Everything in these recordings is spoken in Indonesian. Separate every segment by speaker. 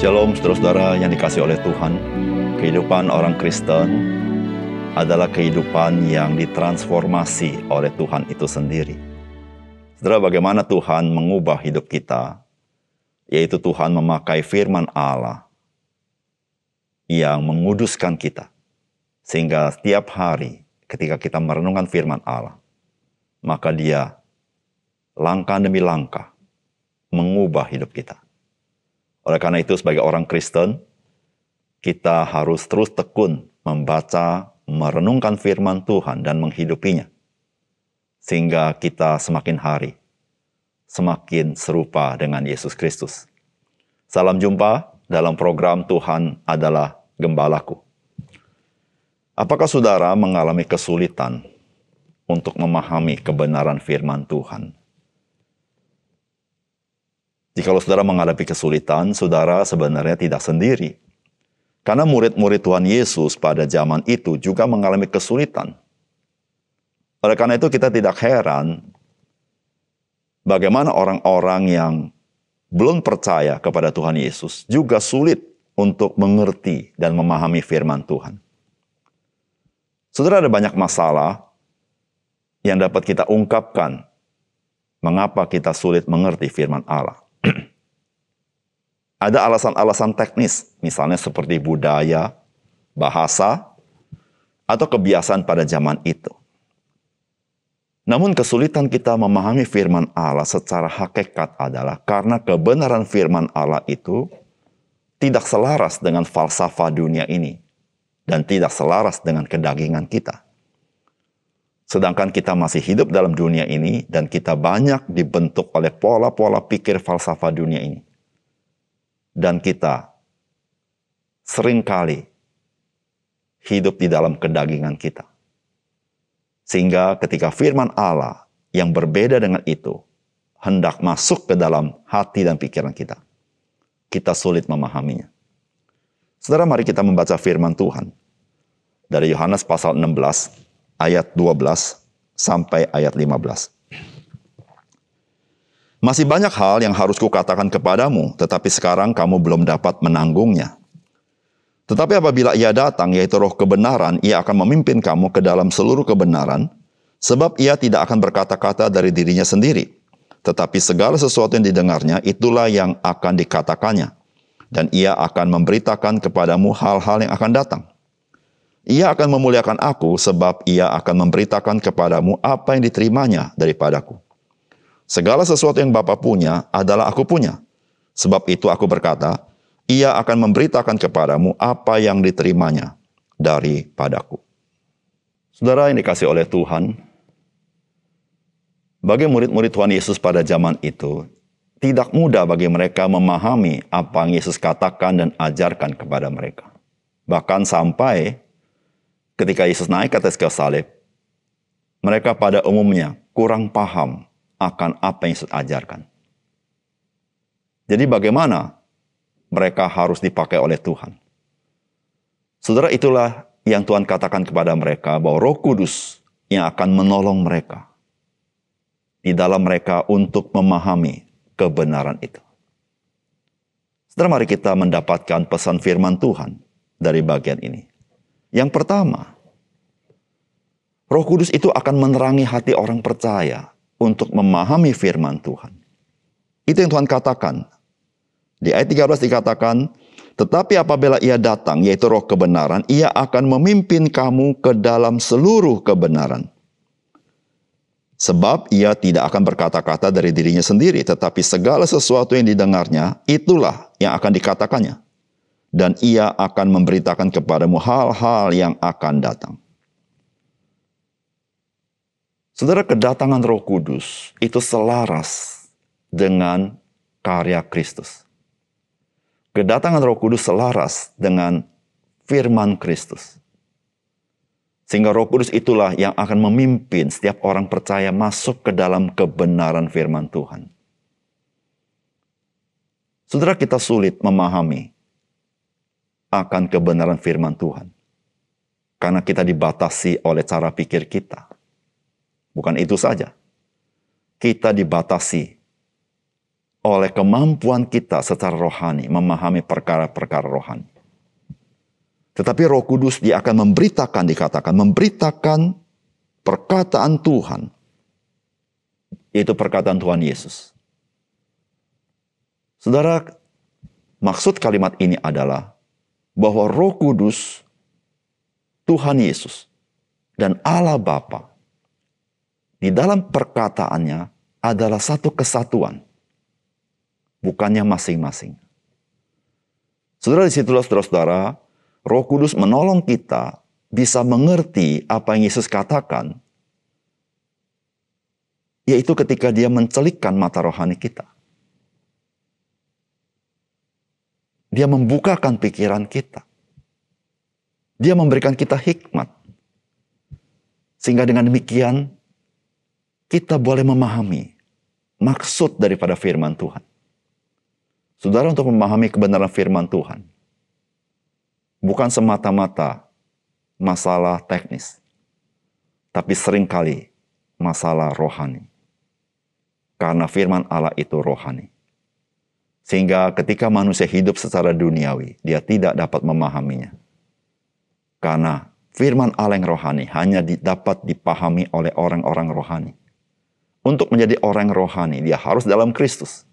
Speaker 1: Shalom saudara-saudara yang dikasih oleh Tuhan. Kehidupan orang Kristen adalah kehidupan yang ditransformasi oleh Tuhan itu sendiri. Saudara, bagaimana Tuhan mengubah hidup kita, yaitu Tuhan memakai firman Allah yang menguduskan kita. Sehingga setiap hari ketika kita merenungkan firman Allah, maka dia langkah demi langkah mengubah hidup kita. Oleh karena itu sebagai orang Kristen, kita harus terus tekun membaca, merenungkan firman Tuhan dan menghidupinya. Sehingga kita semakin hari semakin serupa dengan Yesus Kristus. Salam jumpa dalam program Tuhan adalah Gembalaku. Apakah saudara mengalami kesulitan untuk memahami kebenaran firman Tuhan? Jikalau saudara menghadapi kesulitan, saudara sebenarnya tidak sendiri. Karena murid-murid Tuhan Yesus pada zaman itu juga mengalami kesulitan. Oleh karena itu kita tidak heran bagaimana orang-orang yang belum percaya kepada Tuhan Yesus juga sulit untuk mengerti dan memahami firman Tuhan. Saudara ada banyak masalah yang dapat kita ungkapkan mengapa kita sulit mengerti firman Allah. ada alasan-alasan teknis, misalnya seperti budaya, bahasa, atau kebiasaan pada zaman itu. Namun kesulitan kita memahami firman Allah secara hakikat adalah karena kebenaran firman Allah itu tidak selaras dengan falsafah dunia ini dan tidak selaras dengan kedagingan kita. Sedangkan kita masih hidup dalam dunia ini dan kita banyak dibentuk oleh pola-pola pikir falsafah dunia ini. Dan kita sering kali hidup di dalam kedagingan kita. Sehingga ketika firman Allah yang berbeda dengan itu hendak masuk ke dalam hati dan pikiran kita, kita sulit memahaminya. Saudara, mari kita membaca firman Tuhan dari Yohanes pasal 16 ayat 12 sampai ayat 15. Masih banyak hal yang harus kukatakan kepadamu, tetapi sekarang kamu belum dapat menanggungnya. Tetapi apabila ia datang, yaitu roh kebenaran, ia akan memimpin kamu ke dalam seluruh kebenaran, sebab ia tidak akan berkata-kata dari dirinya sendiri. Tetapi segala sesuatu yang didengarnya, itulah yang akan dikatakannya. Dan ia akan memberitakan kepadamu hal-hal yang akan datang. Ia akan memuliakan aku, sebab ia akan memberitakan kepadamu apa yang diterimanya daripadaku. Segala sesuatu yang Bapa punya adalah aku punya. Sebab itu aku berkata, ia akan memberitakan kepadamu apa yang diterimanya daripadaku. Saudara yang dikasih oleh Tuhan, bagi murid-murid Tuhan Yesus pada zaman itu, tidak mudah bagi mereka memahami apa yang Yesus katakan dan ajarkan kepada mereka. Bahkan sampai ketika Yesus naik ke atas kayu salib, mereka pada umumnya kurang paham akan apa yang Yesus ajarkan. Jadi bagaimana mereka harus dipakai oleh Tuhan. Saudara, itulah yang Tuhan katakan kepada mereka bahwa Roh Kudus yang akan menolong mereka di dalam mereka untuk memahami kebenaran itu. Saudara, mari kita mendapatkan pesan firman Tuhan dari bagian ini. Yang pertama, Roh Kudus itu akan menerangi hati orang percaya untuk memahami firman Tuhan. Itu yang Tuhan katakan di ayat 13 dikatakan, tetapi apabila ia datang, yaitu roh kebenaran, ia akan memimpin kamu ke dalam seluruh kebenaran. Sebab ia tidak akan berkata-kata dari dirinya sendiri, tetapi segala sesuatu yang didengarnya, itulah yang akan dikatakannya. Dan ia akan memberitakan kepadamu hal-hal yang akan datang. Saudara, kedatangan roh kudus itu selaras dengan karya Kristus kedatangan Roh Kudus selaras dengan firman Kristus. Sehingga Roh Kudus itulah yang akan memimpin setiap orang percaya masuk ke dalam kebenaran firman Tuhan. Saudara kita sulit memahami akan kebenaran firman Tuhan. Karena kita dibatasi oleh cara pikir kita. Bukan itu saja. Kita dibatasi oleh kemampuan kita secara rohani memahami perkara-perkara rohani. Tetapi Roh Kudus dia akan memberitakan dikatakan memberitakan perkataan Tuhan yaitu perkataan Tuhan Yesus. Saudara, maksud kalimat ini adalah bahwa Roh Kudus Tuhan Yesus dan Allah Bapa di dalam perkataannya adalah satu kesatuan bukannya masing-masing. Saudara di situlah saudara-saudara, roh kudus menolong kita bisa mengerti apa yang Yesus katakan, yaitu ketika dia mencelikkan mata rohani kita. Dia membukakan pikiran kita. Dia memberikan kita hikmat. Sehingga dengan demikian, kita boleh memahami maksud daripada firman Tuhan. Saudara untuk memahami kebenaran firman Tuhan. Bukan semata-mata masalah teknis. Tapi sering kali masalah rohani. Karena firman Allah itu rohani. Sehingga ketika manusia hidup secara duniawi, dia tidak dapat memahaminya. Karena firman Allah yang rohani hanya dapat dipahami oleh orang-orang rohani. Untuk menjadi orang rohani, dia harus dalam Kristus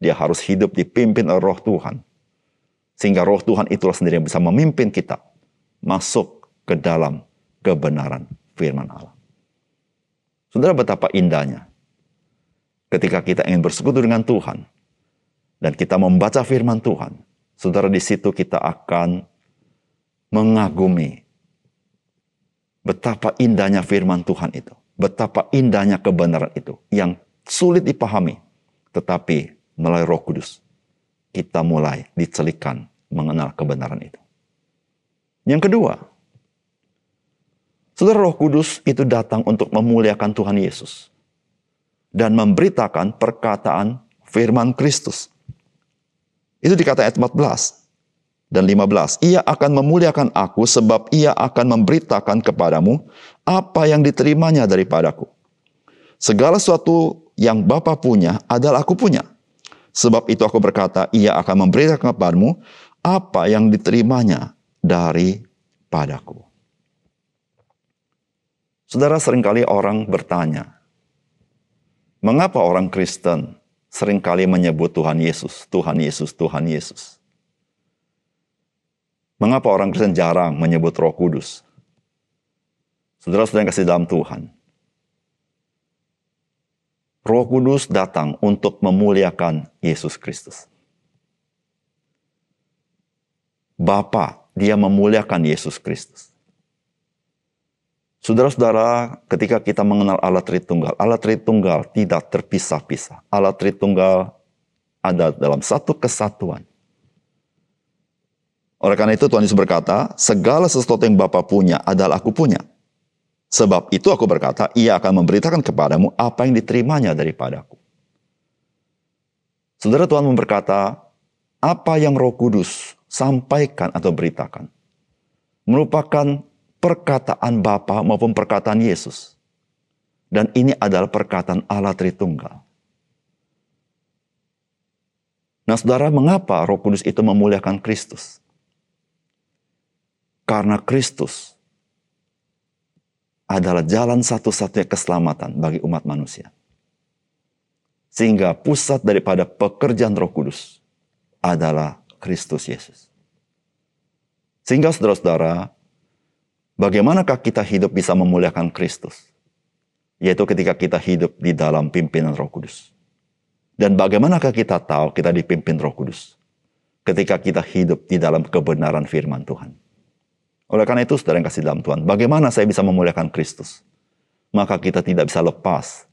Speaker 1: dia harus hidup dipimpin oleh roh Tuhan. Sehingga roh Tuhan itulah sendiri yang bisa memimpin kita masuk ke dalam kebenaran firman Allah. Saudara betapa indahnya ketika kita ingin bersekutu dengan Tuhan dan kita membaca firman Tuhan. Saudara di situ kita akan mengagumi betapa indahnya firman Tuhan itu. Betapa indahnya kebenaran itu yang sulit dipahami. Tetapi melalui roh kudus, kita mulai dicelikan mengenal kebenaran itu. Yang kedua, saudara roh kudus itu datang untuk memuliakan Tuhan Yesus. Dan memberitakan perkataan firman Kristus. Itu dikata ayat 14 dan 15. Ia akan memuliakan aku sebab ia akan memberitakan kepadamu apa yang diterimanya daripadaku. Segala sesuatu yang Bapa punya adalah aku punya. Sebab itu aku berkata, ia akan memberitakan kepadamu apa yang diterimanya daripadaku. Saudara sering kali orang bertanya, mengapa orang Kristen sering kali menyebut Tuhan Yesus, Tuhan Yesus, Tuhan Yesus? Mengapa orang Kristen jarang menyebut Roh Kudus? Saudara-saudara kasih dalam Tuhan, Roh Kudus datang untuk memuliakan Yesus Kristus. Bapa, dia memuliakan Yesus Kristus. Saudara-saudara, ketika kita mengenal Allah Tritunggal, Allah Tritunggal tidak terpisah-pisah. Allah Tritunggal ada dalam satu kesatuan. Oleh karena itu Tuhan Yesus berkata, segala sesuatu yang Bapa punya adalah aku punya. Sebab itu aku berkata, ia akan memberitakan kepadamu apa yang diterimanya daripadaku. Saudara Tuhan memberkata, apa yang roh kudus sampaikan atau beritakan, merupakan perkataan Bapa maupun perkataan Yesus. Dan ini adalah perkataan Allah Tritunggal. Nah saudara, mengapa roh kudus itu memuliakan Kristus? Karena Kristus adalah jalan satu-satunya keselamatan bagi umat manusia. Sehingga pusat daripada pekerjaan Roh Kudus adalah Kristus Yesus. Sehingga saudara-saudara, bagaimanakah kita hidup bisa memuliakan Kristus? Yaitu ketika kita hidup di dalam pimpinan Roh Kudus. Dan bagaimanakah kita tahu kita dipimpin Roh Kudus? Ketika kita hidup di dalam kebenaran firman Tuhan. Oleh karena itu, saudara yang kasih dalam Tuhan, bagaimana saya bisa memuliakan Kristus? Maka kita tidak bisa lepas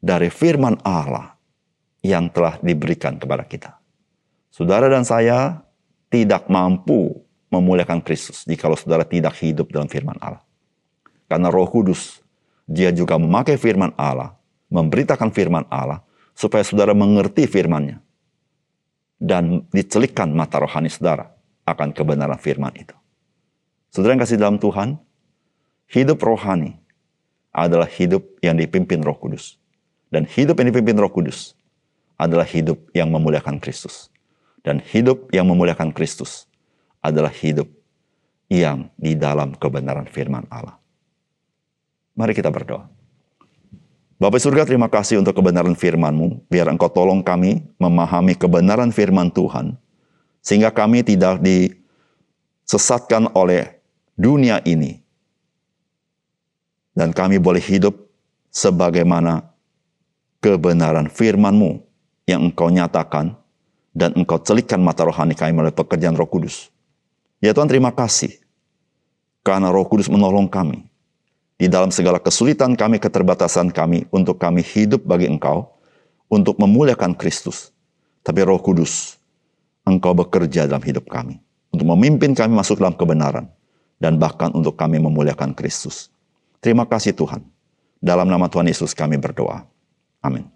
Speaker 1: dari firman Allah yang telah diberikan kepada kita. Saudara dan saya tidak mampu memuliakan Kristus jika saudara tidak hidup dalam firman Allah. Karena roh kudus, dia juga memakai firman Allah, memberitakan firman Allah, supaya saudara mengerti firmannya. Dan dicelikkan mata rohani saudara akan kebenaran firman itu. Saudara yang kasih dalam Tuhan, hidup rohani adalah hidup yang dipimpin roh kudus. Dan hidup yang dipimpin roh kudus adalah hidup yang memuliakan Kristus. Dan hidup yang memuliakan Kristus adalah hidup yang di dalam kebenaran firman Allah. Mari kita berdoa. Bapak surga terima kasih untuk kebenaran firman-Mu. Biar Engkau tolong kami memahami kebenaran firman Tuhan. Sehingga kami tidak disesatkan oleh dunia ini. Dan kami boleh hidup sebagaimana kebenaran firman-Mu yang Engkau nyatakan dan Engkau celitkan mata rohani kami melalui pekerjaan Roh Kudus. Ya Tuhan terima kasih karena Roh Kudus menolong kami di dalam segala kesulitan kami, keterbatasan kami, untuk kami hidup bagi Engkau, untuk memuliakan Kristus. Tapi Roh Kudus, Engkau bekerja dalam hidup kami, untuk memimpin kami masuk dalam kebenaran, dan bahkan untuk kami memuliakan Kristus. Terima kasih Tuhan. Dalam nama Tuhan Yesus kami berdoa. Amin.